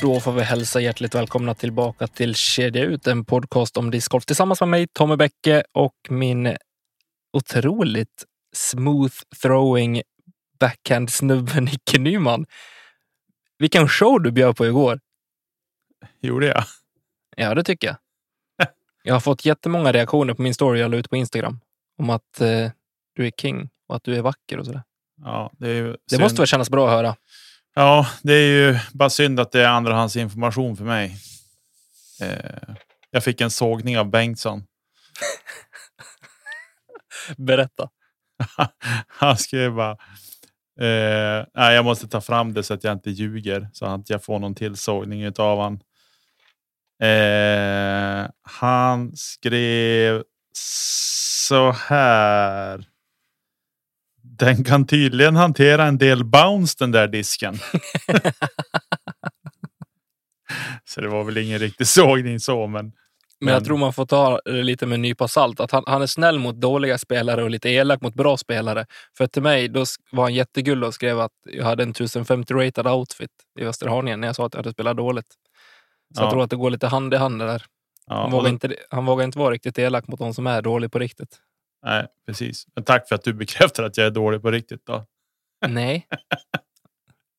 Då får vi hälsa hjärtligt välkomna tillbaka till Kedja ut, en podcast om discgolf tillsammans med mig, Tommy Bäcke och min otroligt smooth throwing backhand-snubbe Nicke Nyman. Vilken show du bjöd på igår. Gjorde jag? Ja, det tycker jag. Jag har fått jättemånga reaktioner på min story jag la ut på Instagram om att eh, du är king och att du är vacker och sådär. Ja, det, Det måste väl kännas bra att höra. Ja, det är ju bara synd att det är andrahandsinformation för mig. Eh, jag fick en sågning av Bengtsson. Berätta. Han skrev bara. Eh, nej, jag måste ta fram det så att jag inte ljuger så att jag får någon till sågning utav han. Eh, han skrev så här. Den kan tydligen hantera en del bounce den där disken. så det var väl ingen riktig sågning så, men. Men jag Men- tror man får ta det lite med en nypa salt. Att han, han är snäll mot dåliga spelare och lite elak mot bra spelare. För till mig då var han jättegullig och skrev att jag hade en 1050 rated outfit i Västerhaninge när jag sa att jag hade spelat dåligt. Så jag Ja. tror att det går lite hand i hand det där. Ja, Han, vågar inte, han vågar inte vara riktigt elak mot de som är dåliga på riktigt. Nej, precis. Men tack för att du bekräftar att jag är dålig på riktigt. Då. Nej.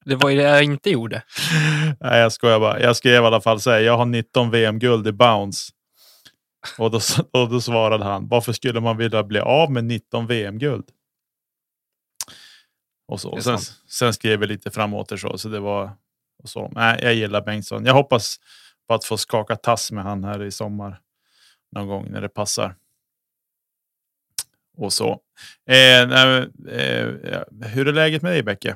Det var ju det jag inte gjorde. Nej, jag skojar bara. Jag skrev i alla fall här. Jag har 19 VM-guld i bounce. Och då, och då svarade han. Varför skulle man vilja bli av med 19 VM-guld? Och så. Och sen, sen skrev jag lite framåt så. Så det var och så. Nej, jag gillar Bengtsson. Jag hoppas på att få skaka tass med han här i sommar. Någon gång när det passar. Och så. Eh, eh, hur är läget med dig Bäcke?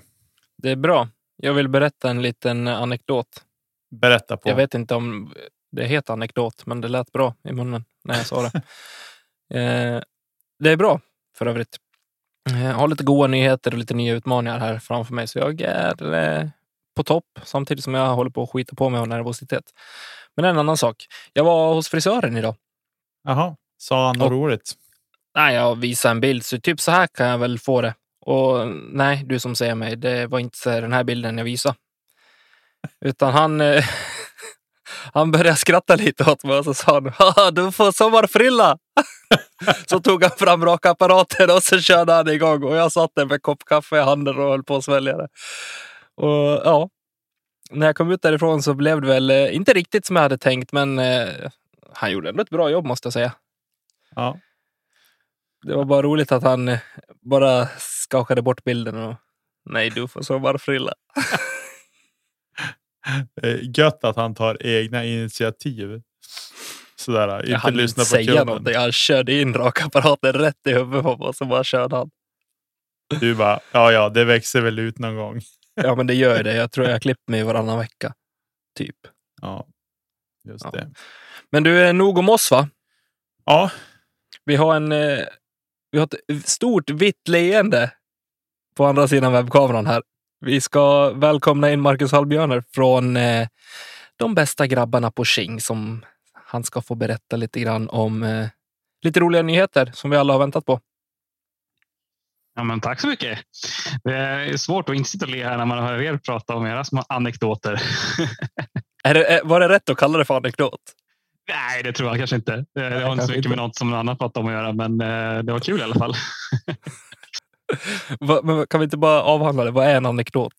Det är bra. Jag vill berätta en liten anekdot. Berätta på. Jag vet inte om det heter anekdot, men det lät bra i munnen när jag sa det. eh, det är bra för övrigt. Eh, Jag har lite goda nyheter och lite nya utmaningar här framför mig, så jag är eh, på topp samtidigt som jag håller på att skita på mig av nervositet. Men en annan sak. Jag var hos frisören idag. Jaha, sa han något roligt? Nej, jag visade en bild, så typ så här kan jag väl få det. Och nej, du som ser mig, det var inte den här bilden jag visade. Utan han, eh, han började skratta lite åt mig och så sa han, du får sommarfrilla. så tog han fram rakapparaten och så körde han igång och jag satt där med en kopp kaffe i handen och höll på att svälja det. Och ja, när jag kom ut därifrån så blev det väl eh, inte riktigt som jag hade tänkt, men eh, han gjorde ändå ett bra jobb måste jag säga. Ja. Det var bara roligt att han eh, bara skakade bort bilden och nej, du får sommarfrilla. Eh, Gött att han tar egna initiativ. Sådär, Jag inte hann lyssna inte på säga kunden. någonting. Han körde in rakapparaten rätt i huvudet på mig och så bara körde han. Du bara, ja ja, det växer väl ut någon gång. Ja, men det gör ju det. Jag tror jag klipper mig varannan vecka. Typ. Ja, just Ja. det. Men du, är nog om oss va? Ja, Vi har en eh, vi har ett stort vitt leende på andra sidan webbkameran här. Vi ska välkomna in Marcus Hallbjörner från eh, de bästa grabbarna på King som han ska få berätta lite grann om eh, lite roliga nyheter som vi alla har väntat på. Ja, men tack så mycket. Det är svårt att inte sitta och le här när man hör er prata om era små anekdoter. Är det, är- var det rätt att kalla det för anekdot? Nej, det tror jag kanske inte. Det, det har inte så mycket inte. med något som någon annan pratar om att göra, men eh, det var kul i alla fall. Men kan vi inte bara avhandla det? Vad är en anekdot?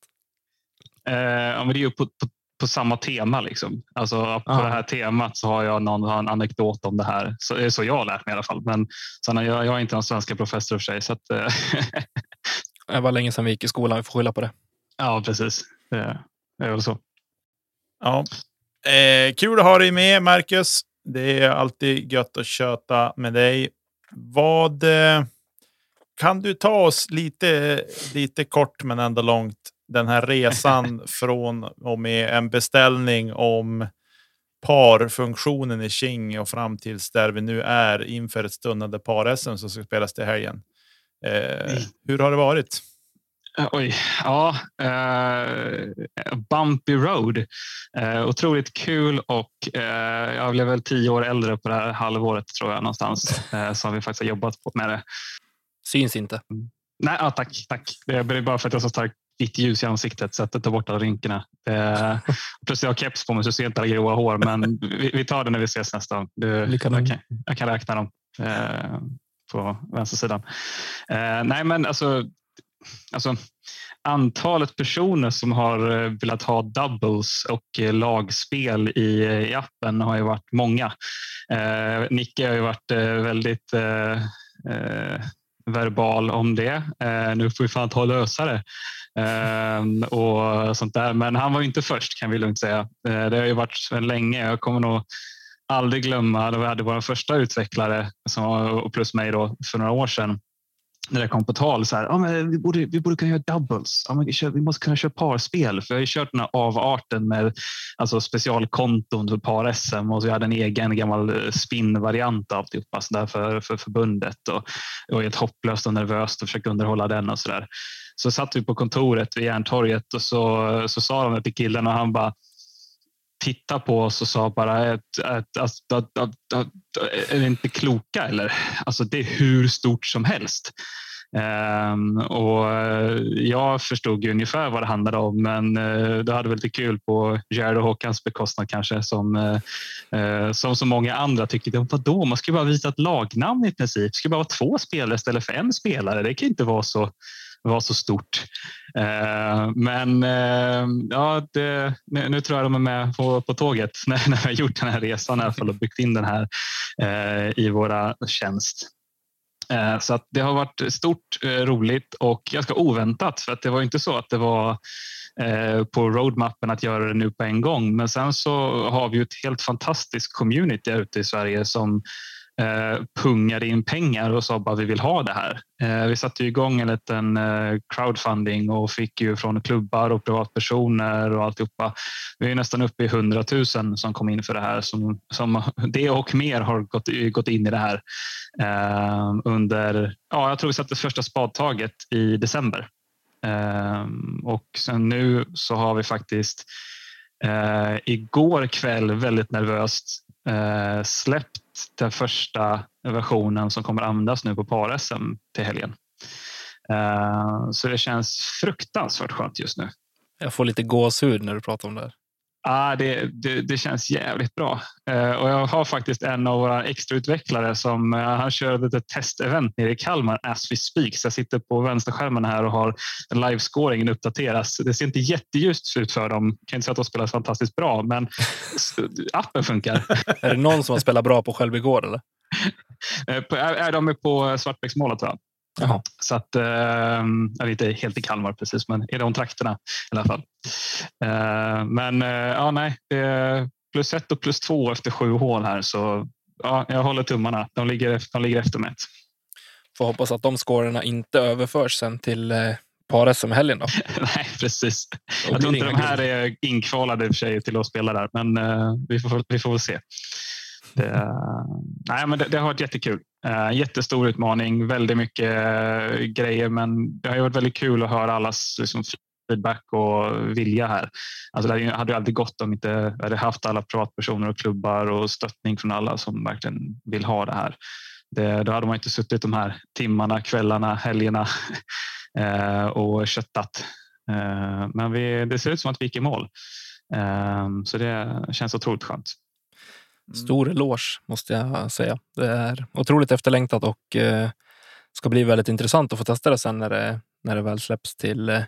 Eh, ja, men det är ju på, på, på samma tema. Liksom. Alltså, på Ja. det här temat så har jag någon har en anekdot om det här. Så, det är så jag har lärt mig i alla fall. Men sen, jag, jag är inte någon svenska professor för sig. Så att, eh, Det var länge sedan vi gick i skolan. Vi får skylla på det. Ja, precis. Det är väl så. Ja. Eh, kul att ha dig med, Marcus. Det är alltid gött att köta med dig. Vad eh, kan du ta oss lite, lite kort men ändå långt den här resan från och med en beställning om parfunktionen i King och fram tills där vi nu är inför ett stundande par-SM som ska spelas till helgen. Eh, hur har det varit? Eh, oj, ja. Uh, bumpy road. Uh, otroligt kul och uh, jag blev väl tio år äldre på det här halvåret tror jag någonstans. Uh, har vi faktiskt jobbat med det. Syns inte. Mm. Nej, ja, tack, tack. Det är bara för att jag har så starkt vitt ljus i ansiktet så att det tar bort alla rynkorna. Uh, plus jag har keps på mig så ser jag inte alla gråa hår, men vi, vi, tar det när vi ses nästa gång. Jag, kan, jag kan räkna dem på vänstersidan. nej, men alltså alltså, antalet personer som har eh, velat ha doubles och eh, lagspel i, eh, i appen har ju varit många. Eh, Nicke har ju varit eh, väldigt eh, eh, verbal om det. nu får vi fan ta och lösa det. Ehm, och sånt där. Men han var inte först kan vi lugnt säga. det har ju varit länge. Jag kommer nog aldrig glömma då vi hade vår första utvecklare som, plus mig då, för några år sedan när det kom på tal, så här, ah, men vi, borde, vi borde kunna göra doubles. Ah, men vi måste kunna köra parspel. För jag har ju kört den här avarten med alltså specialkonton för par-SM och så jag hade en egen gammal spinnvariant spin-variant av alltihopa så där för, för förbundet. Och jag var helt hopplöst och nervöst och försökte underhålla den och så där. Så satt vi på kontoret vid Järntorget och så, så sa de till killen och han bara tittade på oss och sa bara att, att, att, att, att, är ni inte kloka eller? Alltså det är hur stort som helst. Um, och eh, jag förstod ju ungefär vad det handlade om, men eh, uh, det hade väl lite kul på Jared och Håkans bekostnad kanske som, uh, som så många andra tyckte. Vadå, man ska bara visa ett lagnamn i princip. Det ska bara vara två spelare istället för en spelare. Det kan inte vara så var så stort. Eh, men eh, ja, det, nu, tror jag de är med på, på tåget när, när vi har gjort den här resan i alla fall och byggt in den här eh, i våra tjänst. Så att det har varit stort, roligt och ganska oväntat för att det var inte så att det var på roadmappen att göra det nu på en gång. Men sen så har vi ett helt fantastiskt community ute i Sverige som Eh, pungade in pengar och sa bara vi vill ha det här. Eh, vi satte igång en liten eh, crowdfunding och fick ju från klubbar och privatpersoner och alltihopa. Vi är nästan uppe i 100 000 som kom in för det här. Som, som det och mer har gått, gått in i det här under, ja, jag tror vi satte första spadtaget i december. Och sen nu så har vi faktiskt igår kväll väldigt nervöst släppt den första versionen som kommer användas nu på par-SM till helgen. Eh, så det känns fruktansvärt skönt just nu. Jag får lite gåshud när du pratar om det här. Ah, det, det, det känns jävligt bra. Uh, och jag har faktiskt en av våra extrautvecklare som uh, han kör ett testevent nere i Kalmar as we speak. Så jag sitter på vänsterskärmen här och har livescoringen uppdateras. Det ser inte jätteljust ut för dem. Jag kan inte säga att de spelar fantastiskt bra, men appen funkar. är det någon som har spelat bra på själv igår? Eller? Uh, är, är de på Svartbäcksmålet? Va? Jaha. Så att, eh, jag är inte helt i Kalmar precis, men i de trakterna i alla fall. Eh, men eh, ja, nej, plus ett och plus två efter sju hål här, så ja, jag håller tummarna. De ligger, de ligger efter ett. Får hoppas att de scorerna inte överförs sen till eh, par-SM helgen då. nej, precis. Jag tror inte de här är inkvalade i och för sig till att spela där, men eh, vi, får, vi får väl se. Det, nej, men det, det, har varit jättekul. Eh, jättestor utmaning, väldigt mycket eh, grejer, men det har varit väldigt kul att höra allas liksom, feedback och vilja här. Alltså, det hade ju aldrig gått om inte hade haft alla privatpersoner och klubbar och stöttning från alla som verkligen vill ha det här. Det, då hade man inte suttit de här timmarna, kvällarna, helgerna eh, och köttat. men vi, det ser ut som att vi gick i mål. så det känns otroligt skönt. Mm. Stor eloge måste jag säga. Det är otroligt efterlängtat och eh, ska bli väldigt intressant att få testa det sen när det, när det väl släpps till eh,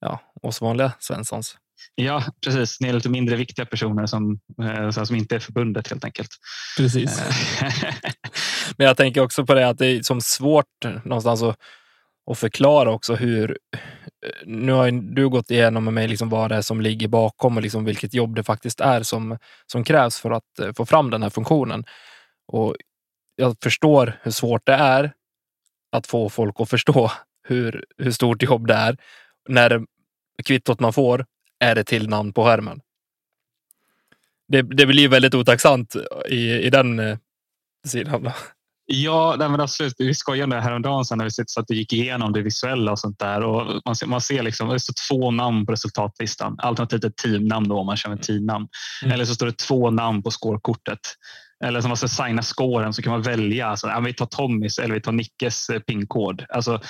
ja, oss vanliga Svenssons. Ja, precis. Ni är lite mindre viktiga personer som, eh, som inte är förbundet helt enkelt. Precis. Men jag tänker också på det att det är som svårt någonstans att och förklara också hur... Nu har du gått igenom med mig liksom vad det är som ligger bakom och liksom vilket jobb det faktiskt är som, som krävs för att eh, få fram den här funktionen. Och jag förstår hur svårt det är att få folk att förstå hur, hur stort jobb det är när kvittot man får är det till namn på skärmen. Det, det blir väldigt otacksamt i, i den eh, sidan. Ja, nej men absolut. Vi skojade om det häromdagen sen när vi så att det gick igenom det visuella och sånt där. Och man ser, man ser liksom, det står två namn på resultatlistan. Alternativt ett teamnamn då, om man kör med teamnamn. Mm. Eller så står det två namn på scorekortet eller som måste signa scoren så kan man välja. Alltså, ja, vi tar Tommys eller vi tar Nickes eh, pinkod. Alltså,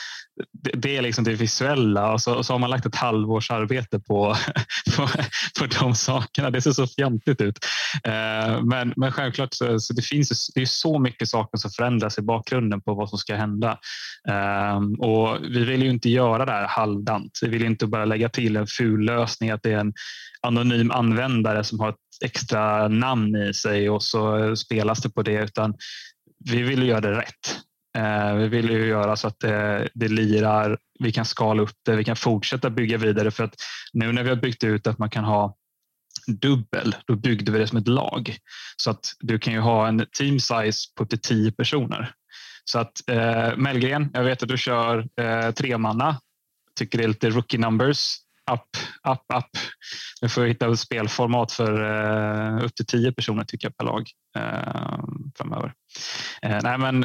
det, det, är liksom det visuella och så, och så, har man lagt ett halvårs arbete på, på, på de sakerna. Det ser så fjantigt ut. Eh, men, men självklart så, så det finns det är så mycket saker som förändras i bakgrunden på vad som ska hända. Eh, och vi vill ju inte göra det här halvdant. Vi vill inte bara lägga till en ful lösning att det är en anonym användare som har ett extra namn i sig och så spelas det på det utan vi vill göra det rätt. Eh, vi vill ju göra så att det, det lirar, vi kan skala upp det, vi kan fortsätta bygga vidare för att nu när vi har byggt ut att man kan ha dubbel, då byggde vi det som ett lag. Så att du kan ju ha en team size på upp till tio personer. Så att eh, Mellgren, jag vet att du kör eh, tremanna, tycker det är lite rookie numbers app, app, app. Nu får jag hitta ett spelformat för uh, upp till tio personer tycker jag per lag uh, framöver. Uh, nej, men,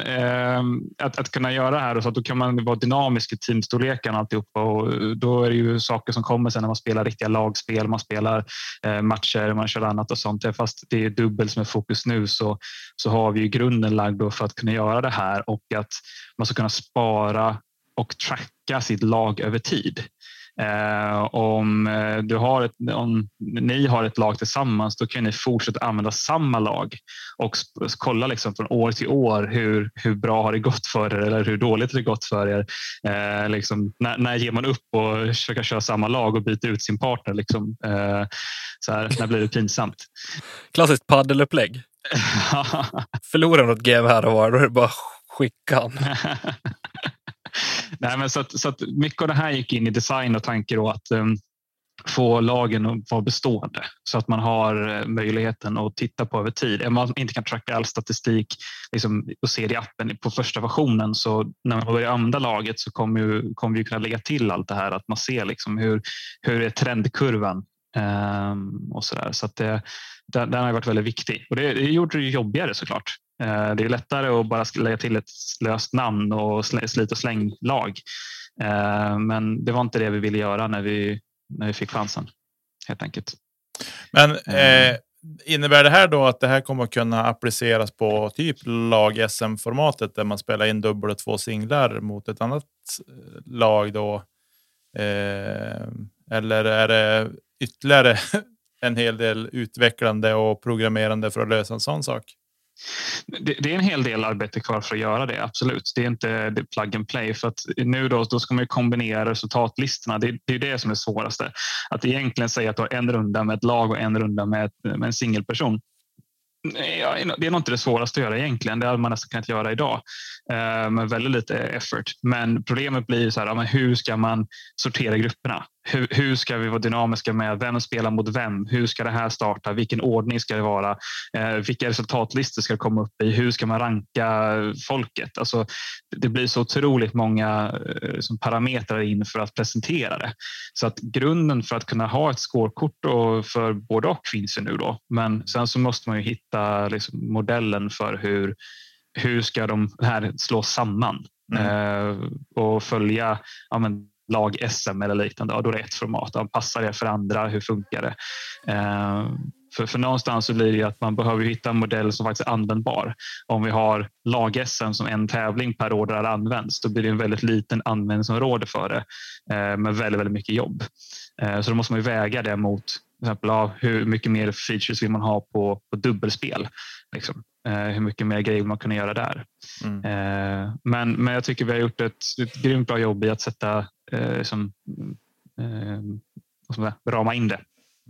att, att kunna göra det här så att då kan man vara dynamisk i teamstorleken och alltihopa och då är det ju saker som kommer sen när man spelar riktiga lagspel, man spelar matcher, man kör annat och sånt. Fast det är dubbelt som är fokus nu så, så har vi ju grunden lagd för att kunna göra det här och att man ska kunna spara och tracka sitt lag över tid. Eh, om, eh, du har ett, om ni har ett lag tillsammans då kan ni fortsätta använda samma lag och kolla liksom från år till år hur, hur bra har det gått för er eller hur dåligt har det gått för er. Eh, liksom, när, när ger man upp och försöker köra samma lag och byta ut sin partner? Liksom, eh, så här, när blir det pinsamt? Klassiskt paddelupplägg. Förlorar något game här och var, då är det bara skicka han. Nej, men så att, så att mycket av det här gick in i design och tanke då att um, få lagen att vara bestående så att man har eh, möjligheten att titta på över tid. Om man inte kan tracka all statistik liksom, och se det i appen på första versionen så när man börjar använda laget så kommer, ju, kommer vi kunna lägga till allt det här att man ser liksom hur, hur är trendkurvan um, och så där. Så att det, den, den har varit väldigt viktig och det, det gjorde det jobbigare såklart. Eh, det är lättare att bara lägga till ett löst namn och slit och släng-lag. Eh, men det var inte det vi ville göra när vi, när vi fick chansen, helt enkelt. Men eh, innebär det här då att det här kommer att kunna appliceras på typ lag-SM-formatet där man spelar in dubbel och två singlar mot ett annat lag då? Eh, eller är det ytterligare en hel del utvecklande och programmerande för att lösa en sån sak? Det, det, är en hel del arbete kvar för att göra det, absolut. Det är inte det plug and play. För att nu då, då ska man kombinera resultatlistorna. Det, det är det som är svåraste. Att egentligen säga att du har en runda med ett lag och en runda med, med en singelperson. Det är nog inte det svåraste att göra egentligen. Det hade man nästan kunnat göra idag eh, med väldigt lite effort. Men problemet blir så här, hur ska man sortera grupperna? Hur, hur, ska vi vara dynamiska med vem spelar mot vem? Hur ska det här starta? Vilken ordning ska det vara? Eh, vilka resultatlistor ska det komma upp i? Hur ska man ranka folket? Alltså, det blir så otroligt många eh, parametrar in för att presentera det. Så att grunden för att kunna ha ett scorekort och för både och finns ju nu då. Men sen så måste man ju hitta liksom modellen för hur hur ska de här slås samman mm. eh, och följa ja, men, lag-SM eller liknande, ja, då är det ett format. Ja, passar det för andra? Hur funkar det? Eh, för, för någonstans så blir det att man behöver hitta en modell som faktiskt är användbar. Om vi har lag-SM som en tävling per år där det används, då blir det en väldigt liten användningsområde för det eh, med väldigt, väldigt mycket jobb. Eh, så då måste man väga det mot till exempel, ja, hur mycket mer features vill man ha på, på dubbelspel? Liksom. Eh, hur mycket mer grejer man kunna göra där. Mm. Eh, men, men jag tycker vi har gjort ett, ett grymt bra jobb i att sätta eh, som, eh, rama in det.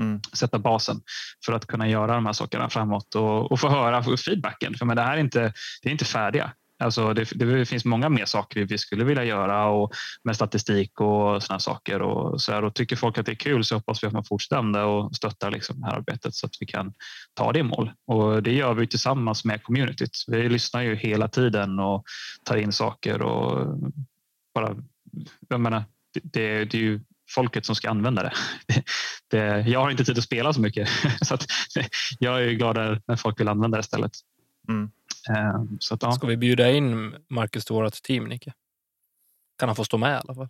Mm. Sätta basen för att kunna göra de här sakerna framåt och, och få höra feedbacken. För men det här är inte, det är inte färdiga. Alltså det, det finns många mer saker vi skulle vilja göra och med statistik och sådana saker. Och, så här, och tycker folk att det är kul så hoppas vi att man fortsätter med det och stöttar liksom det här arbetet så att vi kan ta det i mål. Och det gör vi tillsammans med communityt. Vi lyssnar ju hela tiden och tar in saker och bara, jag menar, det, det, det är ju folket som ska använda det. det. jag har inte tid att spela så mycket så att jag är glad när folk vill använda det istället. Mm. Ehm, så att, ja. Ska vi bjuda in Marcus till vårt team, Nicke? Kan han få stå med i alla fall?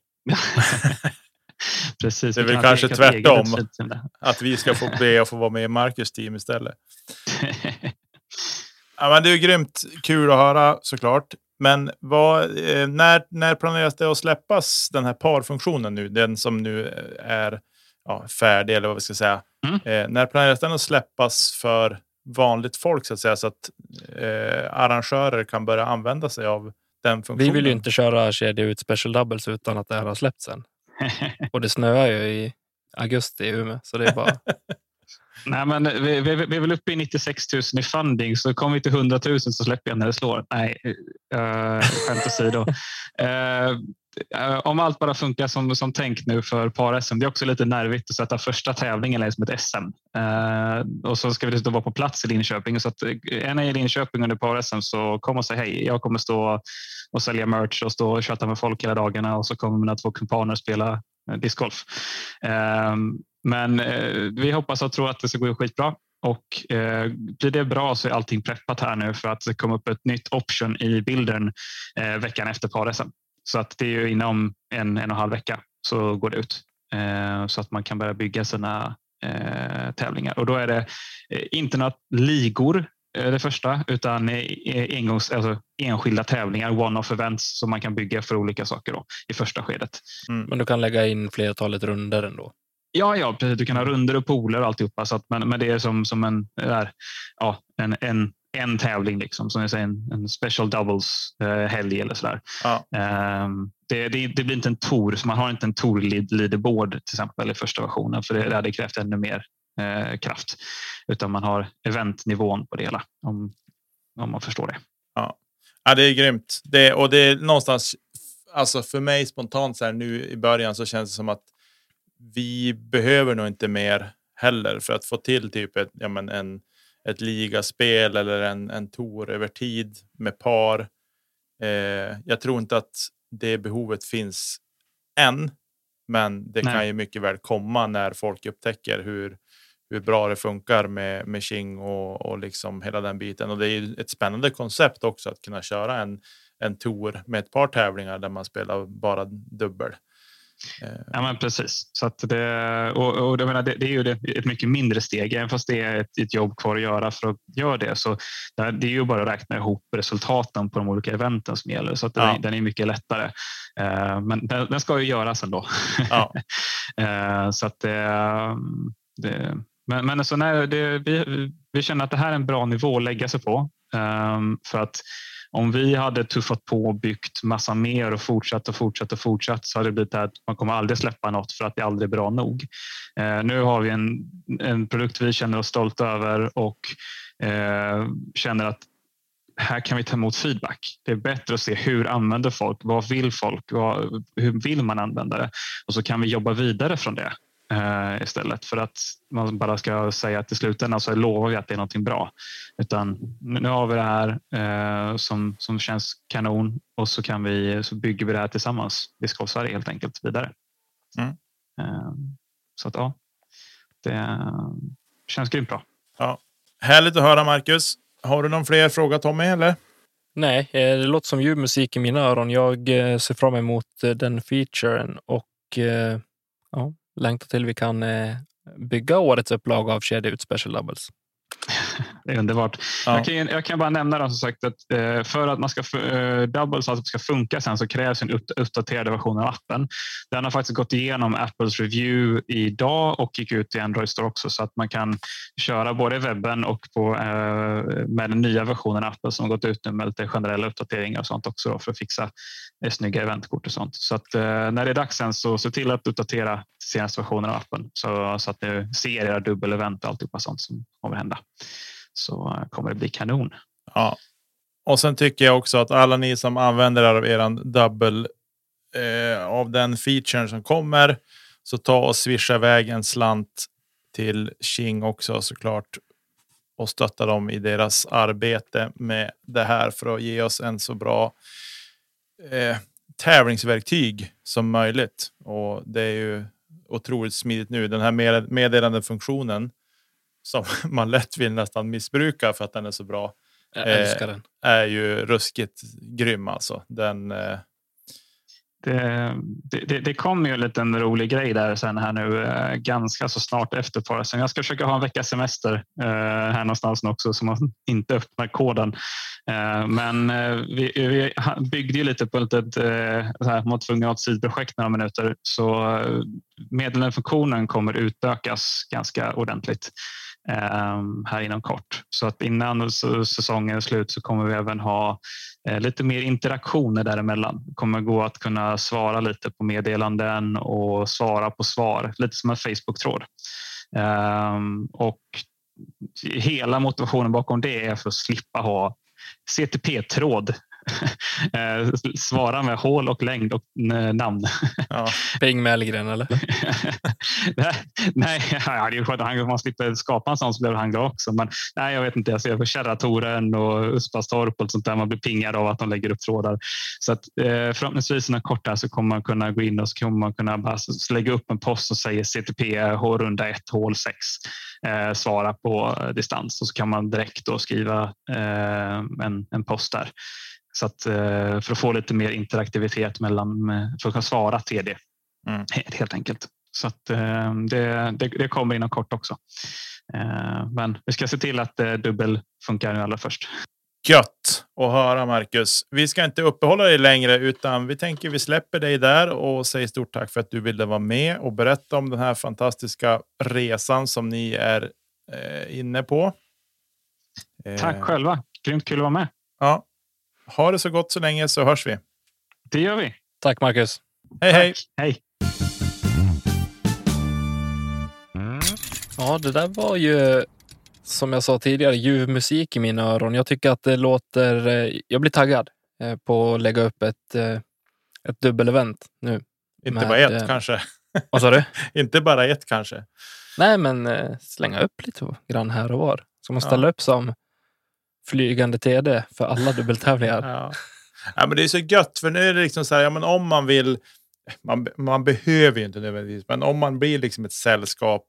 Precis, Det är väl kan kanske tvärtom. det. Att vi ska få be att få vara med i Marcus team istället. Ja, men det är ju grymt kul att höra såklart. Men vad, eh, när, när planeras det att släppas den här parfunktionen nu? Den som nu är ja, färdig eller vad vi ska säga. Mm. Eh, när planeras den att släppas för vanligt folk så att säga så att eh, arrangörer kan börja använda sig av den funktionen? Vi vill ju inte köra kedja ut special doubles utan att det här har släppts än. Och det snöar ju i augusti i Umeå, så det är bara... Nej, men vi, vi, vi är väl uppe i 96 000 i funding, så kommer vi till 100 000 så släpper jag när det slår. Nej, uh, skämt åsido. Uh, Eh, om allt bara funkar som, som tänkt nu för par-SM. Det är också lite nervigt att sätta första tävlingen liksom ett SM. Eh, och så ska vi dessutom vara på plats i Linköping. Så att, eh, är ni i Linköping under par-SM så kom och säg hej. Jag kommer stå och sälja merch och stå och chatta med folk hela dagarna och så kommer mina två kumpaner spela eh, discgolf. Eh, men eh, vi hoppas och tror att det ska gå skitbra. Och eh, blir det bra så är allting preppat här nu för att det kommer upp ett nytt option i bilden eh, veckan efter par-SM. Så att det är ju inom en, en och en halv vecka så går det ut. Eh, så att man kan börja bygga sina eh, tävlingar. Och då är det eh, inte några ligor eh, det första utan eh, engångs, alltså enskilda tävlingar, one-off events som man kan bygga för olika saker då, i första skedet. Men du kan lägga in flertalet runder ändå. Ja, ja, precis. Du kan ha runder och pooler och alltihopa. Så att, men, men det är som, som en, där, ja, en, en, en tävling, liksom, som jag säger, en, en special doubles eh, helg eller sådär. Ja. Um, det, det, det, blir inte en tour, så man har inte en tour leaderboard till exempel i första versionen, för det, det hade krävt ännu mer eh, kraft. Utan man har eventnivån på det hela, om, om man förstår det. Ja, det är grymt. Det, och det är någonstans, alltså för mig spontant så här nu i början så känns det som att vi behöver nog inte mer heller för att få till typ ett, ja, men en, ett ligaspel eller en, en tour över tid med par. Eh, jag tror inte att det behovet finns än, men det Nej. kan ju mycket väl komma när folk upptäcker hur, hur bra det funkar med, med Qing och, och liksom hela den biten. Och det är ju ett spännande koncept också att kunna köra en, en tour med ett par tävlingar där man spelar bara dubbel. Eh, Ja, men precis. Så att det, och, och jag menar, det, det är ju ett mycket mindre steg, även fast det är ett, ett jobb kvar att göra för att göra det. Så det, är ju bara att räkna ihop resultaten på de olika eventen som gäller, så att den, Ja. är, den är mycket lättare. Eh, men den, den ska ju göras ändå. Ja. Eh, så att det, det, men, men alltså när det, vi, vi känner att det här är en bra nivå att lägga sig på. För att om vi hade tuffat på och byggt massa mer och fortsatt och fortsatt och fortsatt så hade det blivit att man kommer aldrig släppa något för att det aldrig är bra nog. Eh, nu har vi en, en produkt vi känner oss stolta över och eh, känner att här kan vi ta emot feedback. Det är bättre att se hur använder folk? Vad vill folk? Vad, hur vill man använda det? Och så kan vi jobba vidare från det eh, istället för att man bara ska säga att i slutändan så lovar vi att det är någonting bra. Utan nu har vi det här eh, som, som känns kanon och så, kan vi, så bygger vi det här tillsammans. Disc Golf Sverige helt enkelt vidare. Mm. Eh, så att ja, det känns grymt bra. Härligt att höra Marcus. Har du någon fler fråga Tommy eller? Nej, eh, det låter som ljuv musik i mina öron. Jag eh, ser fram emot eh, den featuren och eh, ja, längtar till vi kan eh, bygga årets upplaga av kedja ut Special Doubles. Det är underbart. Ja. Jag, kan, jag kan bara nämna då, som sagt att eh, för att man ska eh, Doubles alltså ska funka sen så krävs en upp, uppdaterad version av appen. Den har faktiskt gått igenom Apples review idag och gick ut i Android Store också så att man kan köra både i webben och på, med den nya versionen av appen som har gått ut nu med lite generella uppdateringar och sånt också då, för att fixa snygga eventkort och sånt. Så att eh, när det är dags sen så se till att uppdatera senaste versionen av appen så, så att ni ser era dubbelevent och alltihopa sånt som kommer hända så eh, kommer det bli kanon. Ja. och sen tycker jag också att alla ni som använder er av eran dubbel eh, av den featuren som kommer så ta och swisha iväg en slant till King också såklart och stötta dem i deras arbete med det här för att ge oss en så bra eh, tävlingsverktyg som möjligt. Och det är ju otroligt smidigt nu. Den här med meddelande funktionen som man lätt vill nästan missbruka för att den är så bra. Jag älskar den. Är ju ruskigt grym alltså. Den, eh, det, det, det kommer ju en liten rolig grej där sen här nu eh, ganska så snart efter parasen. Jag ska försöka ha en veckas semester eh, här någonstans nu också så man inte öppnar koden. Eh, men vi, vi byggde ju lite på ett litet, så här, mot tvungna ett sidprojekt några minuter så meddelandefunktionen kommer utökas ganska ordentligt Ehm, här inom kort. Så att innan säsongen är slut så kommer vi även ha eh, lite mer interaktioner däremellan. Det kommer gå att kunna svara lite på meddelanden och svara på svar, lite som en Facebook-tråd. Ehm, och hela motivationen bakom det är för att slippa ha CTP-tråd. Eh, Svara med hål och längd och eh, namn. ja. Ping Mellgren eller? nej, ja, det är skönt att han, man slipper skapa en sån så blir han glad också. Men nej, jag vet inte. Jag ser på Kärratoren och Uspastorp och sånt där. Man blir pingad av att de lägger upp trådar. Så att, eh, förhoppningsvis inom kort så kommer man kunna gå in och så kommer man kunna bara lägga upp en post som säger CTP H-runda 1, hål 6. Eh, svara på eh, distans och så kan man direkt då skriva eh, en, en post där. Så att, eh, för att få lite mer interaktivitet mellan, eh, för att kunna svara TD Mm. He- helt enkelt. Så att, eh, det, det, det kommer inom kort också. Men vi ska se till att dubbel funkar nu allra först. Gött att höra Marcus. Vi ska inte uppehålla dig längre utan vi tänker vi släpper dig där och säger stort tack för att du ville vara med och berätta om den här fantastiska resan som ni är inne på. Tack själva. Grymt kul att vara med. Ja. Ha det så gott så länge så hörs vi. Det gör vi. Tack Marcus. Hej hej! Tack. Hej. Ja, det där var ju som jag sa tidigare ljuv musik i mina öron. Jag tycker att det låter. eh, Jag blir taggad eh, på att lägga upp ett, eh, ett dubbelevent nu. Inte Med, bara ett eh, kanske. Vad sa du? Inte bara ett kanske. Nej, men slänga upp lite grann här och var. Ska man ställa upp som flygande TD för alla dubbeltävlingar? Ja. ja, men det är så gött för nu är det liksom så här, ja, men om man vill. Man, man behöver ju inte nödvändigtvis, men om man blir liksom ett sällskap,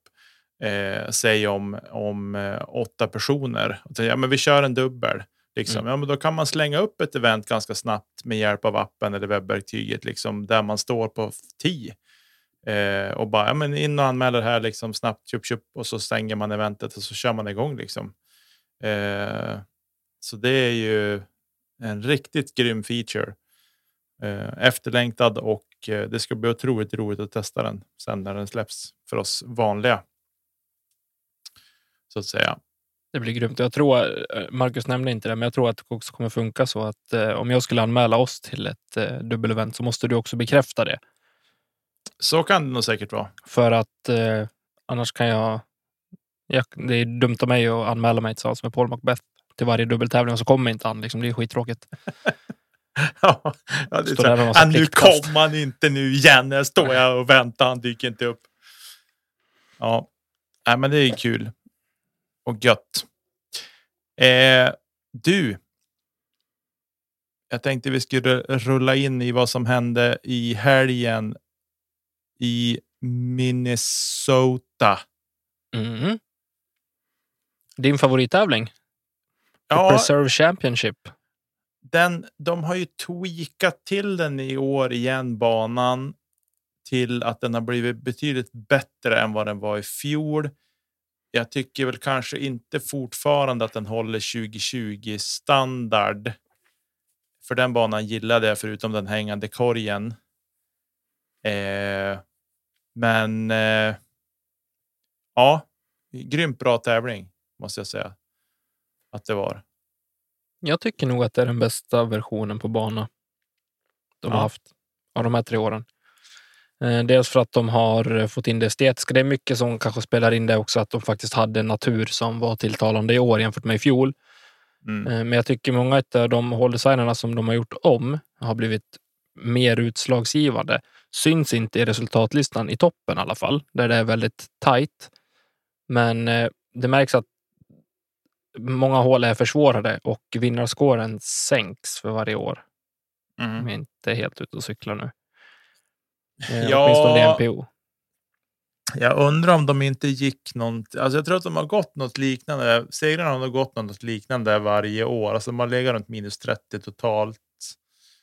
eh, säg om, om eh, åtta personer, och säger, ja, men vi kör en dubbel. Liksom. Mm. Ja, men då kan man slänga upp ett event ganska snabbt med hjälp av appen eller webbverktyget liksom, där man står på 10. Eh, och bara ja, men in och anmäler här liksom, snabbt, tjup, tjup, och så stänger man eventet och så kör man igång. Liksom. Eh, så det är ju en riktigt grym feature. Eh, efterlängtad och eh, det ska bli otroligt roligt att testa den sen när den släpps för oss vanliga. Så att säga. Det blir grymt. Jag tror, eh, Marcus nämnde inte det, men jag tror att det också kommer funka så att eh, om jag skulle anmäla oss till ett eh, dubbelevent så måste du också bekräfta det. Så kan det nog säkert vara. För att eh, annars kan jag, jag... Det är dumt av mig att anmäla mig tillsammans med Paul Macbeth till varje dubbeltävling och så kommer inte han. Liksom. Det är skittråkigt. ja, det Står där "Ah, nu pliktkast." kommer han inte nu igen. Jag står jag och väntar, han dyker inte upp. Ja, Nej, men det är kul. Och gött. Eh, du. Jag tänkte vi skulle rulla in i vad som hände i helgen i Minnesota. Mhm. Din favorittävling? Ja, Preserve Championship. den, de har ju tweakat till den i år igen, banan, till att den har blivit betydligt bättre än vad den var i fjol. Jag tycker väl kanske inte fortfarande att den håller 2020 standard. För den banan gillade jag förutom den hängande korgen. Eh, men eh, ja, grymt bra tävling måste jag säga att det var. Jag tycker nog att det är den bästa versionen på bana de Ja. har haft av de här tre åren. Eh, Dels för att de har eh, fått in det estetiska. Det är mycket som kanske spelar in det också, att de faktiskt hade en natur som var tilltalande i år jämfört med i fjol. Mm. Eh, Men jag tycker många av de håldesignerna som de har gjort om har blivit mer utslagsgivande. Syns inte i resultatlistan i toppen i alla fall, där det är väldigt tajt. Men det märks att många hål är försvårade och vinnarskåren sänks för varje år. Mm. De är inte helt ute och cyklar nu. Eh, Ja. Åtminstone DNPO. Jag undrar om de inte gick något. Alltså jag tror att de har gått något liknande. Segrarna har nog gått något liknande varje år. Alltså har legat runt minus 30 totalt.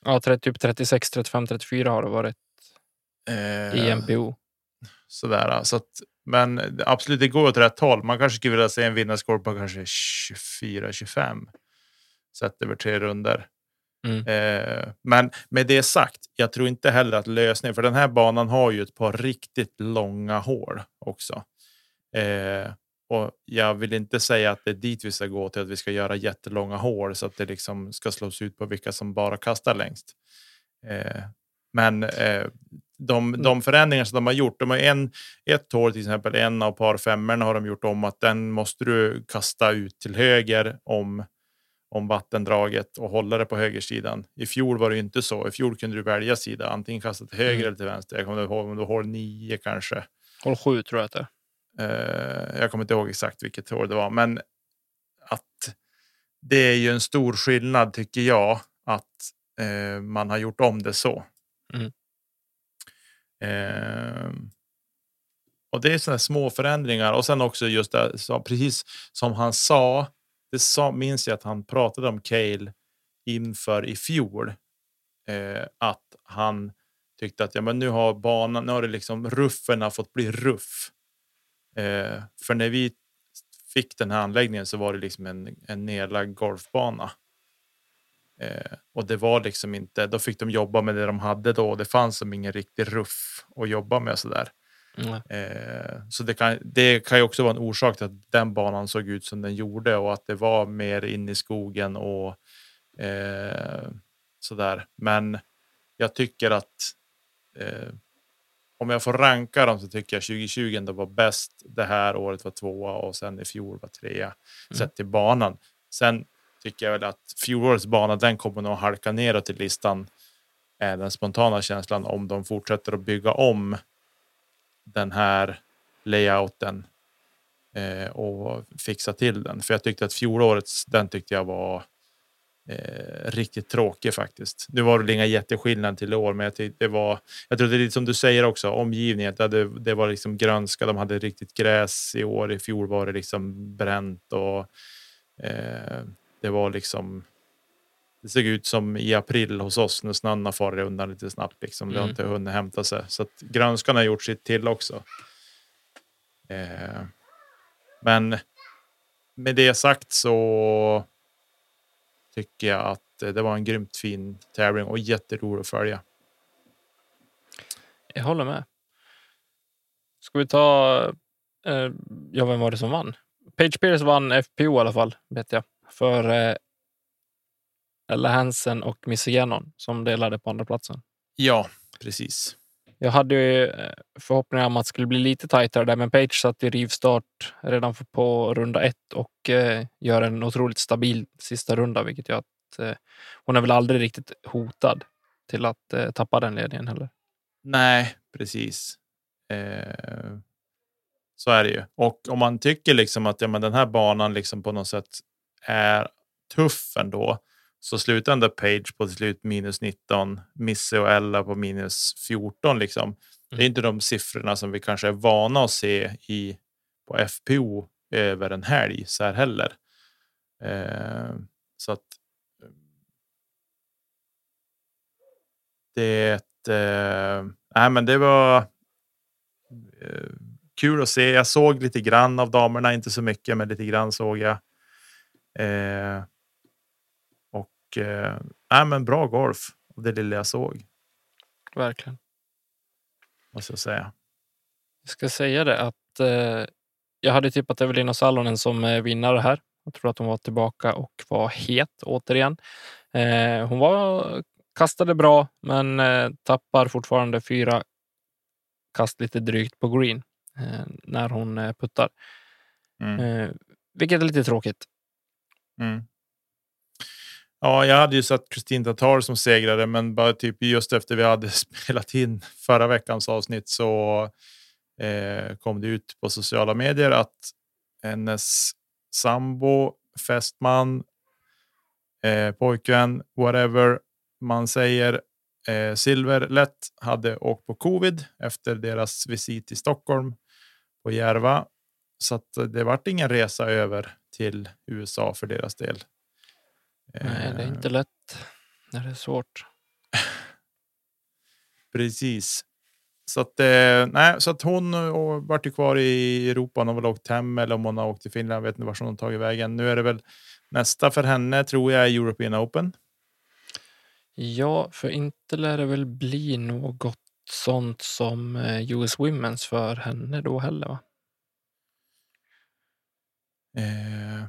Ja, 30, typ 36, 35, 34 har det varit Eh, i NPO. Sådär, så att, men absolut, det går åt rätt håll. Man kanske skulle vilja se en vinnarskår på kanske 24-25. Sett över tre runder. Mm. Eh, men med det sagt, jag tror inte heller att lösningen, för den här banan har ju ett par riktigt långa hål också. Eh, och jag vill inte säga att det är dit vi ska gå till att vi ska göra jättelånga hål så att det liksom ska slås ut på vilka som bara kastar längst. Eh, men eh, de, de förändringar som de har gjort, de har en, ett hål till exempel, en av par femmorna har de gjort om att den måste du kasta ut till höger om om vattendraget och hålla det på högersidan. I fjol var det inte så. I fjol kunde du välja sida, antingen kasta till höger Mm. eller till vänster. Jag kommer inte ihåg om det var hål nio kanske. Håll sju tror jag att det är. Eh, jag kommer inte ihåg exakt vilket år det var, men att det är ju en stor skillnad tycker jag att eh, man har gjort om det så. Mm. Eh, och det är sådana små förändringar och sen också just det, så, precis som han sa, det sa, minns jag att han pratade om Cale inför i fjol. Eh, att han tyckte att ja, men nu har banan, nu har det liksom ruffen fått bli ruff. Eh, för när vi fick den här anläggningen så var det liksom en, en nedlagd golfbana. Eh, och det var liksom inte, då fick de jobba med det de hade då. Det fanns som ingen riktig ruff att jobba med sådär. Mm. Eh, så det kan, det kan ju också vara en orsak till att den banan såg ut som den gjorde och att det var mer in i skogen och eh, sådär. Men jag tycker att eh, om jag får ranka dem så tycker jag 2020 ändå var bäst. Det här året var tvåa och sen i fjol var trea sett till banan. Sen tycker jag väl att fjolårets bana, den kommer nog halka neråt i listan. Är den spontana känslan om de fortsätter att bygga om den här layouten eh, och fixa till den. För jag tyckte att fjolårets, den tyckte jag var eh, riktigt tråkig faktiskt. Nu var det väl inga jätteskillnad till i år, men jag tyckte det var. Jag tror det är lite som du säger också omgivningen. Det, det var liksom grönska. De hade riktigt gräs i år. I fjol var det liksom bränt och eh, det var liksom. Det såg ut som i april hos oss när snön har farit undan lite snabbt. Liksom. Det har Mm. inte hunnit hämta sig. Så att grönskan har gjort sitt till också. Eh, men med det sagt så tycker jag att det var en grymt fin tävling och jätterolig att följa. Jag håller med. Ska vi ta... Eh, ja, vem var det som vann? Page Pierce vann FPO i alla fall, vet jag. För eh, Ella Hansen och Missy Gannon som delade på andra platsen. Ja, precis. Jag hade ju eh, förhoppningar om att det skulle bli lite tajtare där, men Page satt i rivstart redan på runda ett och eh, gör en otroligt stabil sista runda, vilket gör att eh, hon är väl aldrig riktigt hotad till att eh, tappa den ledningen heller. Nej, precis. Så är det ju. Och om man tycker liksom att ja, men den här banan liksom på något sätt är tuff ändå. Så slutar ändå Page på till slut minus 19, Misse och Ella på minus 14. Liksom. Det är Mm. inte de siffrorna som vi kanske är vana att se i, på FPO över en helg så här heller. Eh, så att det, eh, nej, men det var eh, kul att se. Jag såg lite grann av damerna, inte så mycket, men lite grann såg jag. Eh, och eh, men bra golf av det lilla jag såg, Verkligen. måste jag säga. Jag ska säga det att eh, jag hade tippat Evelina Salonen som eh, vinnare här. Jag tror att hon var tillbaka och var het återigen. Eh, hon var, kastade bra, men eh, tappar fortfarande fyra kast lite drygt på green eh, när hon eh, puttar. Mm. Eh, vilket är lite tråkigt. Mm. Ja, jag hade ju satt Kristin Tatar som segrare, men bara typ just efter vi hade spelat in förra veckans avsnitt så eh, kom det ut på sociala medier att hennes sambo, fästman, eh, pojkvän, whatever man säger, eh, Silverlätt hade åkt på covid efter deras visit i Stockholm på Järva. Så att det vart ingen resa över till USA för deras del. Nej, det är Eh, inte lätt när det är svårt. Precis. Så att, eh, nej, så att hon eh, vart ju kvar i Europa. Hon har väl åkt hem eller om hon har åkt till Finland. Jag vet inte vart hon tagit vägen. Nu är det väl nästa för henne tror jag är European Open. Ja, för inte lär det väl bli något sånt som eh, US Women's för henne då heller va? Eh,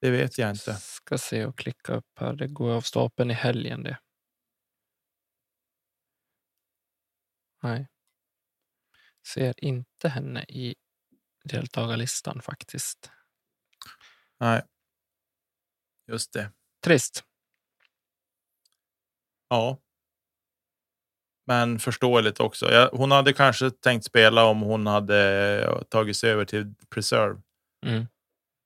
det vet jag inte. Ska se och klicka upp här. Det går av stapeln i helgen det. Nej. Ser inte henne i deltagarlistan faktiskt. Nej. Just det. Trist. Ja. Men förståeligt också. Jag, hon hade kanske tänkt spela om hon hade tagit sig över till Preserve. Mm.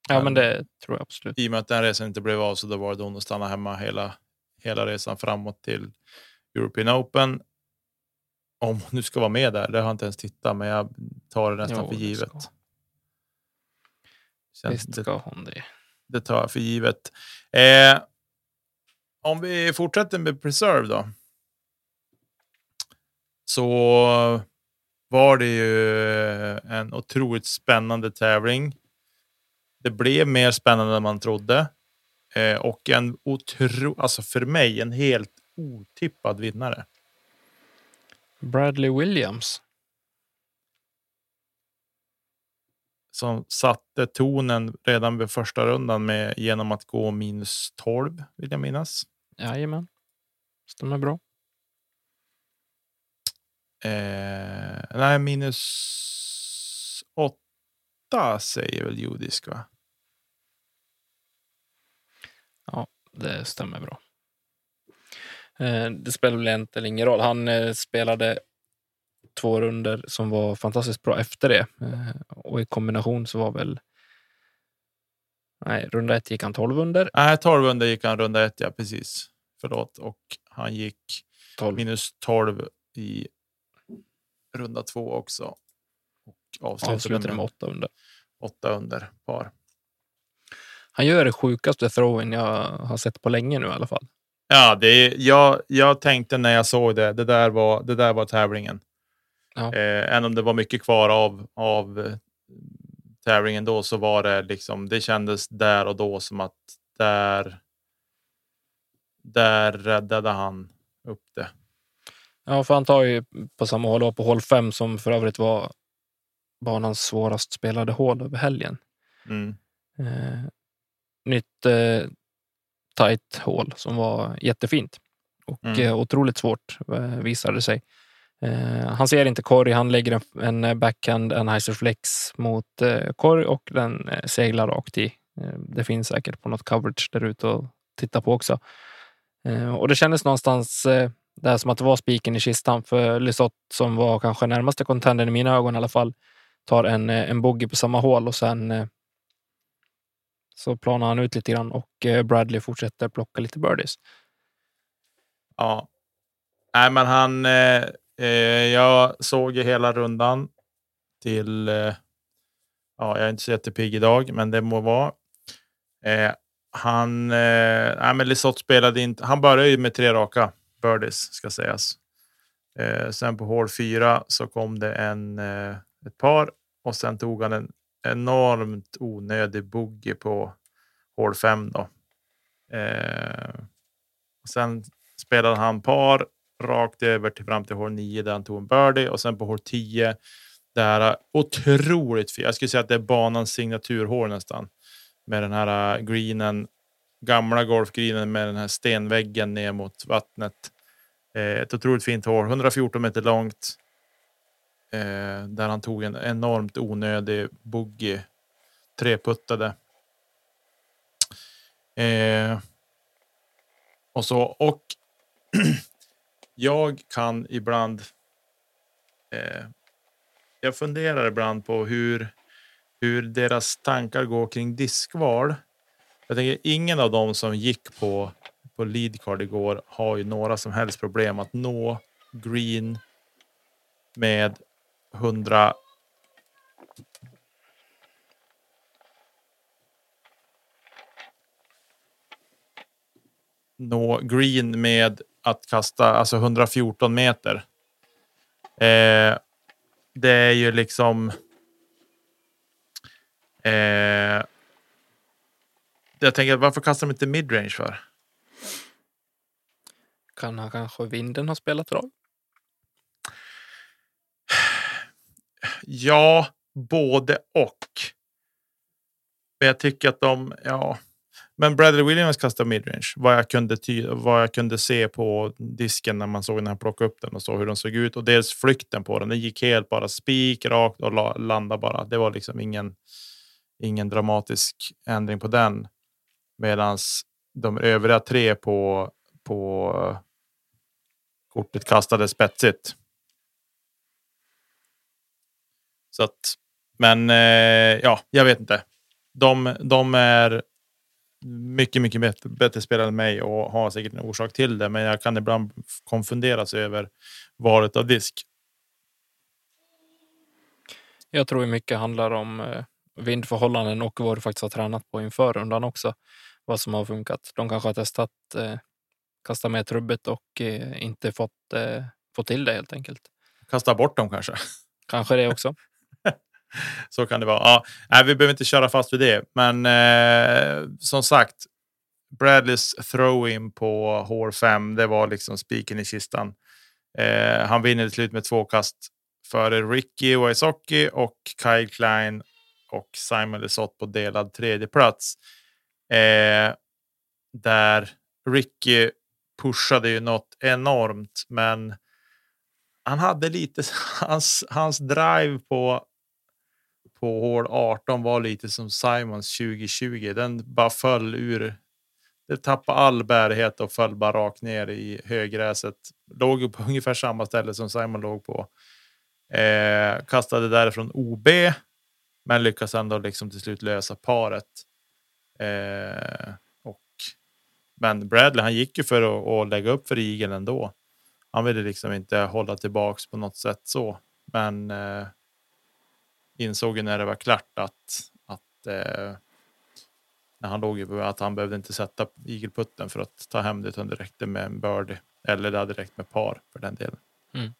Ja, men Men- det tror jag absolut. I och med att den resan inte blev av så då var det hon att stanna hemma hela, hela resan framåt till European Open. Om hon nu ska vara med där, det har jag inte ens tittat, men jag tar det nästan Jo, för givet. ska. Känns, Visst det, ska hon det. det tar jag för givet. Eh, om vi fortsätter med Preserve då. Så var det ju en otroligt spännande tävling. Det blev mer spännande än man trodde. Eh, och en otro, alltså för mig en helt otippad vinnare. Bradley Williams. Som satte tonen redan vid första rundan med, genom att gå minus 12 vill jag minnas. Jajamän. Stämmer bra. Eh, nej, minus 8 säger väl judisk va? Det stämmer bra. Eh, Det spelar väl egentligen ingen roll. Han eh, spelade två runder som var fantastiskt bra efter det. Eh, Och i kombination så var väl... Nej, runda ett gick han 12 under. Nej, 12 under gick han runda ett, ja precis. Förlåt. Och han gick 12. minus 12 i runda två också. Och avslutade, Avslutade med med 8 under. åtta under par. Han gör det sjukaste throwen jag har sett på länge nu i alla fall. Ja, det är, jag, jag tänkte när jag såg det, det där var, det där var tävlingen. Ja. Eh, även om det var mycket kvar av, av eh, tävlingen då så var det liksom, det kändes där och då som att där, där räddade han upp det. Ja, för han tar ju på samma hål på hål 5 som för övrigt var banans svårast spelade hål över helgen. Mm. Eh, nytt eh, tight hål som var jättefint och Mm. eh, otroligt svårt eh, visade det sig. Eh, han ser inte korg, han lägger en, en backhand, en flex mot eh, korg och den eh, seglar rakt i. Eh, det finns säkert på något coverage där ute att titta på också. Eh, och det kändes någonstans det här som att det var spiken i kistan för Lisotte som var kanske närmaste contendern i mina ögon i alla fall tar en, eh, en bogey på samma hål och sen eh, så planar han ut lite grann och eh, Bradley fortsätter plocka lite birdies. Ja. Nej, men han. Eh, eh, jag såg ju hela rundan till. Eh, ja, jag är inte så jättepigg idag, men det må vara. Eh, han. Eh, nej, men Lisotte spelade inte. Han började ju med tre raka birdies ska sägas. Eh, sen på hål fyra så kom det en eh, ett par och sen tog han en enormt onödig bogey på hål fem då. Eh, och sen spelade han par rakt över till fram till hål nio där han tog en birdie och sen på hål tio där otroligt fint. Jag skulle säga att det är banans signaturhål nästan med den här eh, greenen, gamla golfgreenen med den här stenväggen ner mot vattnet. Eh, ett otroligt fint hål, 114 meter långt. Eh, där han tog en enormt onödig bogey, treputtade. Eh, och så. Och jag kan ibland. Eh, jag funderar ibland på hur, hur deras tankar går kring diskval. Jag tänker ingen av dem som gick på på leadcard igår har ju några som helst problem att nå green med 100 nå green med att kasta alltså 114 meter. Eh, det är ju liksom. Eh, jag tänker varför kastar de inte midrange för? Kan han kanske vinden ha spelat roll? Ja, både och. Men jag tycker att de, ja. Men Bradley Williams kastar midrange. Vad jag kunde, ty vad jag kunde se på disken när man såg när han plockade upp den och så hur de såg ut. Och dels flykten på den. Den gick helt bara spik rakt och landade bara. Det var liksom ingen, ingen dramatisk ändring på den. Medan de övriga tre på, på kortet kastades spetsigt. Så att, men eh, ja, jag vet inte. De, de är mycket, mycket bättre, bättre spelare än mig och har säkert en orsak till det. Men jag kan ibland konfunderas över valet av disk. Jag tror mycket handlar om eh, vindförhållanden och vad du faktiskt har tränat på inför rundan också. Vad som har funkat. De kanske har testat eh, eh, kasta med trubbet och eh, inte fått, eh, fått till det helt enkelt. Kasta bort dem kanske. Kanske det också. Så kan det vara. Ja, nej, vi behöver inte köra fast vid det, men eh, som sagt. Bradleys throw-in på hål 5, det var liksom spiken i kistan. Eh, han vinner till slut med två kast före Ricky Wysocki och Kyle Klein och Simon Lesoth på delad tredje plats. Eh, där Ricky pushade ju något enormt, men han hade lite hans, hans drive på på hål 18 var lite som Simons 2020. Den bara föll ur. Det tappade all bärighet och föll bara rakt ner i högräset. Låg på ungefär samma ställe som Simon låg på. Eh, kastade därifrån OB, men lyckas ändå liksom till slut lösa paret. Eh, men Bradley, han gick ju för att, att lägga upp för Eagle ändå. Han ville liksom inte hålla tillbaks på något sätt så, men eh, insåg ju när det var klart att att eh, när han låg ju att han behövde inte sätta igelputten för att ta hem det utan det räckte med en birdie eller det hade räckt med par för den delen. Mm.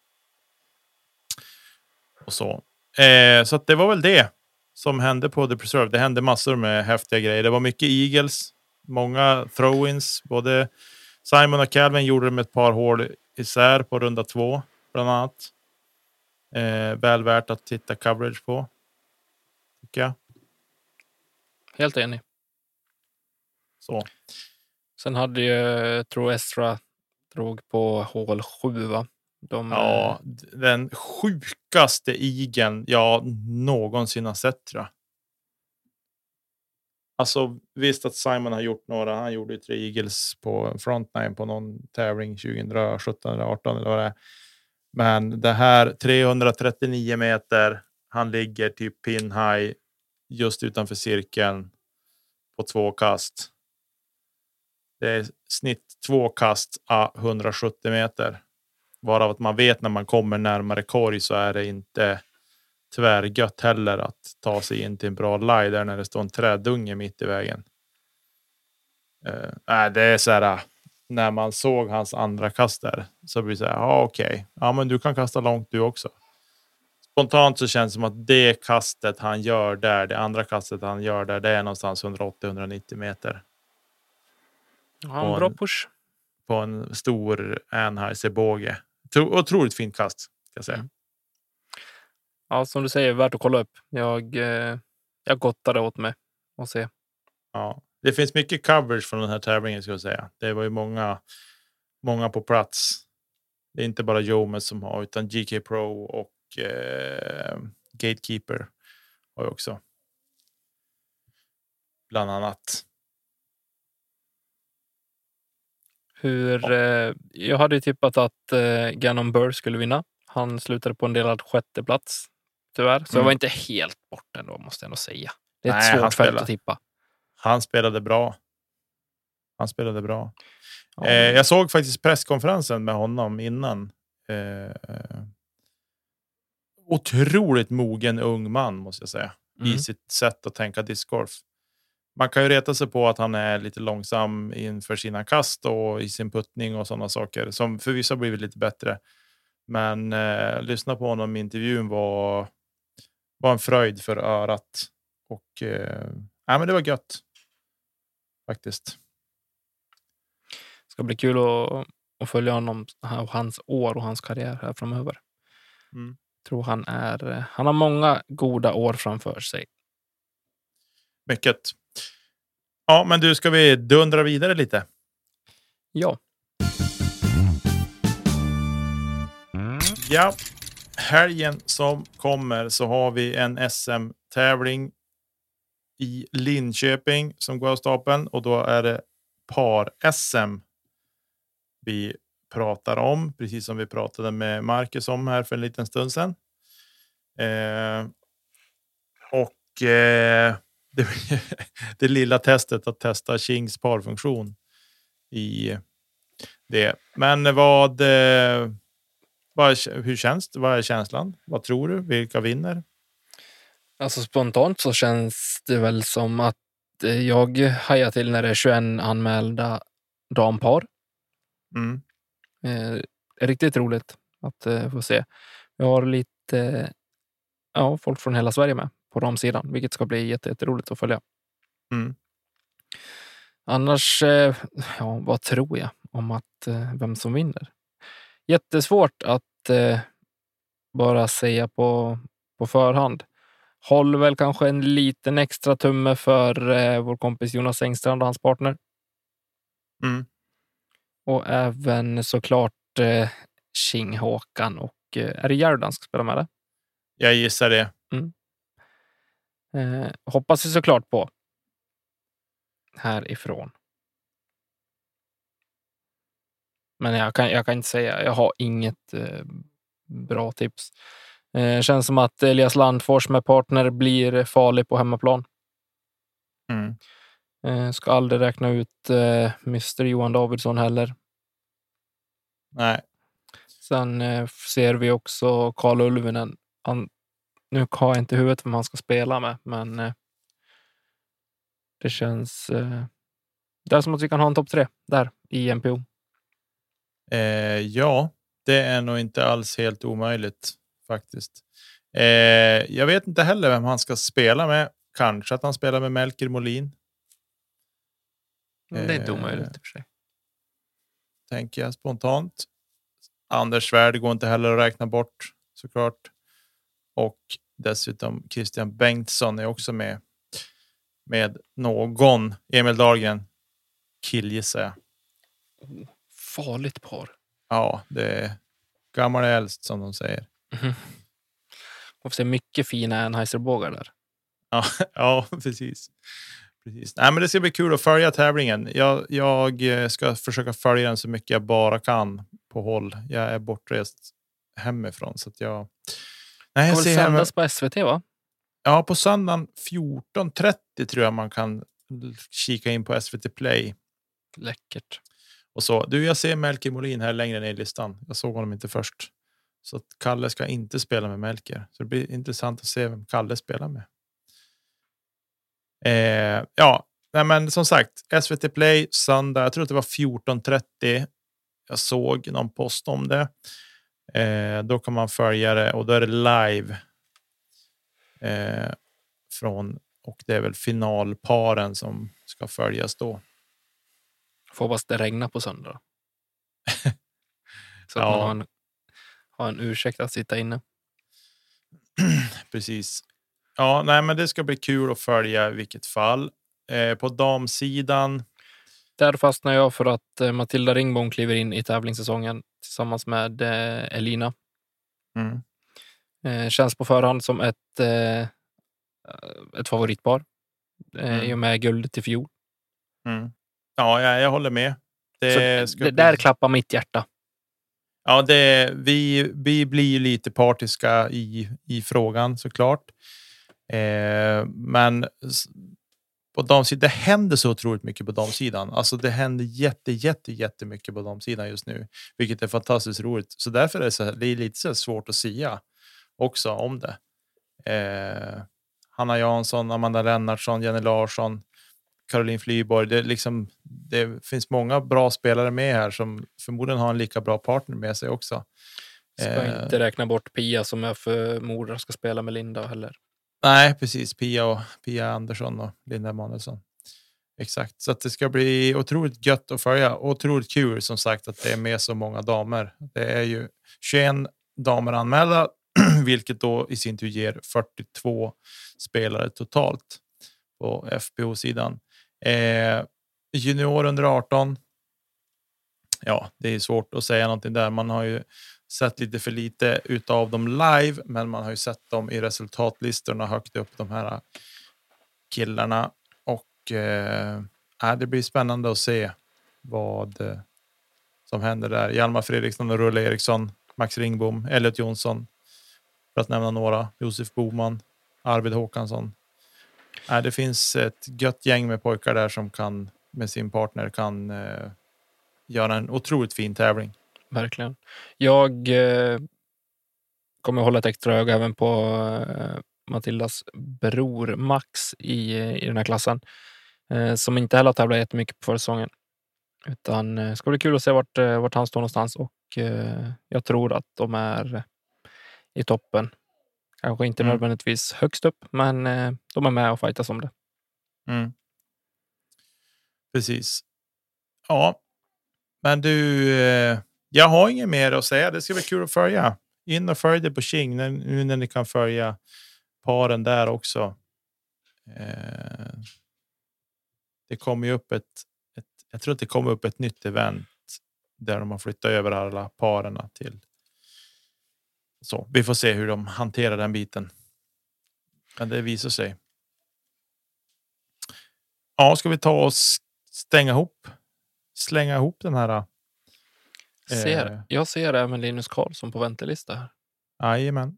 Och så. Eh, så att det var väl det som hände på The Preserve. Det hände massor med häftiga grejer. Det var mycket Eagles många throw-ins. Både Simon och Calvin gjorde det med ett par hål isär på runda två, bland annat. Eh, väl värt att titta coverage på. Tycker jag. Helt enig. Så. Sen hade ju, tror Estra drog på hål 7 va? De, ja, den sjukaste igen jag någonsin har sett tror jag. Alltså visst att Simon har gjort några. Han gjorde ju tre Eagles på frontline på någon tävling 2017 eller 18 eller vad det är. Men det här 339 meter. Han ligger typ pin high just utanför cirkeln på två kast. Det är snitt två kast a 170 meter. Varav att man vet när man kommer närmare korg så är det inte tvärgött heller att ta sig in till en bra lie där när det står en trädunge mitt i vägen. Uh, det är så här. När man såg hans andra kast där så blir det så här. Ja, okej, okay. ja, men du kan kasta långt du också. Spontant så känns det som att det kastet han gör där, det andra kastet han gör där, det är någonstans 180-190 meter. Ja, en bra push. På en stor Anheuser båge. Otroligt fint kast. Ska jag säga. Mm ja, som du säger, värt att kolla upp. Jag, eh, jag gottade åt mig och se. Ja, det finns mycket coverage från den här tävlingen ska jag säga. Det var ju många, många på plats. Det är inte bara Jomes som har, utan GK Pro och eh, Gatekeeper har ju också. Bland annat. Hur, eh, jag hade tippat att eh, Gannon Burr skulle vinna. Han slutade på en delad sjätte plats tyvärr. Så jag Mm. var inte helt bort ändå, måste jag nog säga. Det är ett Nej, svårt fält att tippa. Han spelade bra. Han spelade bra. Ja, Eh, jag såg faktiskt presskonferensen med honom innan. Eh, otroligt mogen ung man måste jag säga. mm. I sitt sätt att tänka discgolf. Man kan ju reta sig på att han är lite långsam inför sina kast och i sin puttning och sådana saker som förvisso blivit lite bättre. Men eh, lyssna på honom i intervjun var, var en fröjd för örat. Och eh, nej, men det var gött. Faktiskt. ska bli kul att, att följa honom och hans år och hans karriär här framöver. Mm. Tror han är. Han har många goda år framför sig. Mycket. Ja, men du, ska vi dundra vidare lite? Ja, Ja, helgen som kommer så har vi en SM-tävling i Linköping som går av stapeln och då är det par-SM vi pratar om, precis som vi pratade med Marcus om här för en liten stund sedan. Eh, och eh, det, det lilla testet att testa Kings parfunktion i det. Men vad, eh, vad, hur känns det? Vad är känslan? Vad tror du? Vilka vinner? alltså spontant så känns det väl som att eh, jag hajar till när det är 21 anmälda dampar. Mm. Eh, riktigt roligt att eh, få se. Vi har lite eh, ja, folk från hela Sverige med på damsidan, vilket ska bli jätte- jätteroligt att följa. Mm. Annars, eh, ja, vad tror jag om att eh, vem som vinner? Jättesvårt att eh, bara säga på, på förhand. Håller väl kanske en liten extra tumme för eh, vår kompis Jonas Engstrand och hans partner. Mm. Och även såklart eh, King Håkan och eh, är det Järdan ska spela med det? Jag gissar det. Eh, hoppas vi såklart på. Härifrån. Men jag kan, jag kan inte säga, jag har inget eh, bra tips. Eh, känns som att Elias Landfors med partner blir farlig på hemmaplan. Mm. Eh, ska aldrig räkna ut eh, Mr Johan Davidsson heller. Nej, Sen eh, ser vi också Karl Ulvinen. Han, nu har jag inte huvudet vem han ska spela med, men det känns... Det är som att vi kan ha en topp tre där i MPO. Eh, ja, det är nog inte alls helt omöjligt faktiskt. Eh, jag vet inte heller vem han ska spela med. Kanske att han spelar med Melker Molin, Det är inte Eh, omöjligt i och för sig. tänker jag spontant. Anders Svärd går inte heller att räkna bort såklart. Och dessutom Christian Bengtsson är också med. Med någon. Emil Dahlgren. Killgissar jag. Farligt par. Ja, det är gammal är äldst som de säger. Man får se mycket fina Anheuser-bågar där. Ja, ja precis. precis. Nej, men det ska bli kul att följa tävlingen. Jag, jag eh, ska försöka följa den så mycket jag bara kan på håll. Jag är bortrest hemifrån så att jag. Nej, jag ser sändas på SVT va? Ja, på söndagen 14.30 tror jag man kan kika in på SVT Play. Läckert. Och sa Du, jag ser Melker Molin här längre ner i listan. Jag såg honom inte först. Så att Kalle ska inte spela med Melker. Så det blir intressant att se vem Kalle spelar med. Eh, ja, nej, men som sagt, SVT Play söndag. Jag tror att det var 14.30. Jag såg någon post om det. Eh, då kan man följa det och då är det live. Eh, från och det är väl finalparen som ska följas då. Får hoppas det regnar på söndag. Så att Ja. man har en, har en ursäkt att sitta inne. Precis. Ja, nej, men det ska bli kul att följa i vilket fall. Eh, på damsidan. Där fastnar jag för att eh, Matilda Ringbom kliver in i tävlingssäsongen tillsammans med eh, Elina. Mm. Eh, känns på förhand som ett, eh, ett favoritpar eh, Mm. i och med guldet i fjol. Mm. Ja, jag, jag håller med. Det, det där klappar mitt hjärta. Ja, det, vi, vi blir lite partiska i, i frågan såklart. Eh, men på damsidan, det händer så otroligt mycket på damsidan. Alltså det händer jätte, jätte, jättemycket på damsidan just nu, vilket är fantastiskt roligt. Så därför är det, så det är lite så svårt att sia också om det. Eh, Hanna Jansson, Amanda Lennartsson, Jenny Larsson, Caroline Flyborg. Det, liksom, det finns många bra spelare med här som förmodligen har en lika bra partner med sig också. Ska Eh. inte räkna bort Pia som jag förmodar ska spela med Linda heller. Nej, precis. Pia, och, Pia Andersson och Linda Emanuelsson. Exakt, så att det ska bli otroligt gött att följa. Otroligt kul som sagt att det är med så många damer. Det är ju 21 damer anmälda, vilket då i sin tur ger 42 spelare totalt på FBO-sidan. Eh, junior under 18. Ja, det är svårt att säga någonting där. Man har ju sett lite för lite utav dem live, men man har ju sett dem i resultatlistorna högt upp de här killarna och eh, äh, det blir spännande att se vad eh, som händer där. Hjalmar Fredriksson och Rulle Eriksson, Max Ringbom, Elliot Jonsson, för att nämna några. Josef Boman, Arvid Håkansson. Nej, det finns ett gött gäng med pojkar där som kan med sin partner kan eh, göra en otroligt fin tävling. Verkligen. Jag eh, kommer hålla ett extra öga även på eh, Matildas bror Max i, i den här klassen. Eh, som inte heller har tävlat jättemycket på försäsongen. Utan Det ska bli kul att se vart, eh, vart han står någonstans och eh, jag tror att de är i toppen. Kanske inte Mm. nödvändigtvis högst upp, men eh, de är med och fightas om det. Mm. Precis. Ja, men du, eh, jag har inget mer att säga. Det ska bli kul att följa. In och följ det på King nu när ni kan följa paren där också. Eh, det kommer ju upp ett, ett, jag tror att det kommer upp ett nytt event där de har flyttat över alla parerna till. Så vi får se hur de hanterar den biten. Men det visar sig. Ja, ska vi ta och s- stänga ihop? Slänga ihop den här. Ser, Eh. jag ser även Linus Karlsson på väntelista här. Jajamän.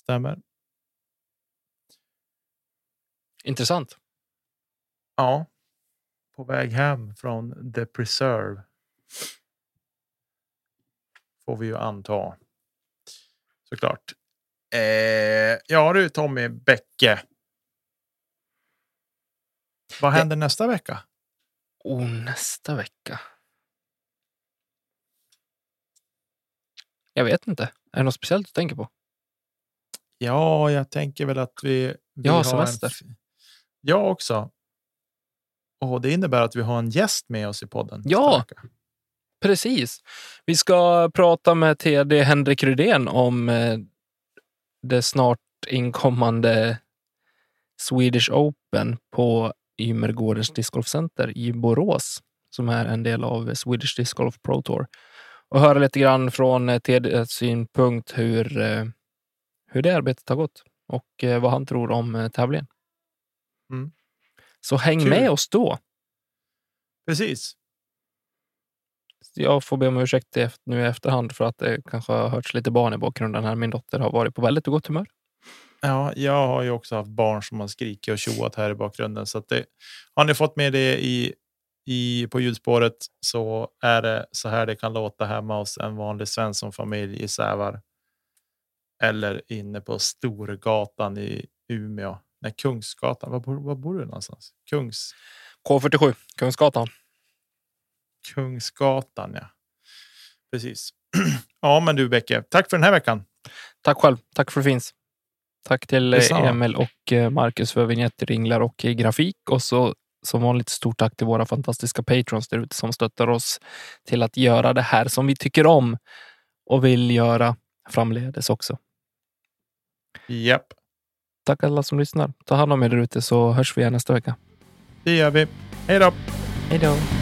Stämmer. Intressant. Ja. På väg hem från The Preserve. Får vi ju anta. Såklart. Eh, ja du Tommy Bäcke. Vad Det- händer nästa vecka? Oh, nästa vecka. Jag vet inte. Är det något speciellt du tänker på? Ja, jag tänker väl att vi. vi Jag har en semester. f- Jag också. Och det innebär att vi har en gäst med oss i podden. Ja. Precis. Vi ska prata med TD Henrik Rydén om eh, det snart inkommande Swedish Open på Ymergårdens Disc Golf Center i Borås som är en del av Swedish Disc Golf Pro Tour. Och höra lite grann från eh, TDs synpunkt hur, eh, hur det arbetet har gått och vad han tror om tävlingen. Mm. Så häng Kul. med oss då. Precis. Jag får be om ursäkt nu i efterhand för att det kanske har hörts lite barn i bakgrunden här. Min dotter har varit på väldigt gott humör. Ja, jag har ju också haft barn som har skrikit och tjoat här i bakgrunden. Så att det, har ni fått med det i, i, på ljudspåret så är det så här det kan låta hemma hos en vanlig Svensson-familj i Sävar. Eller inne på Storgatan i Umeå. Nej, Kungsgatan. Var bor, var bor du någonstans? Kungs, K47, Kungsgatan. Kungsgatan, ja. Precis. ja, men du Bäcke, tack för den här veckan. Tack själv. Tack för att det finns. Tack till eh. Emil och eh, Marcus för vignetter, ringlar och eh, grafik. Och så som vanligt stort tack till våra fantastiska patrons där ute som stöttar oss till att göra det här som vi tycker om och vill göra framledes också. Japp, Tack alla som lyssnar. Ta hand om er där ute så hörs vi igen nästa vecka. det gör vi. Hej då! Hej då!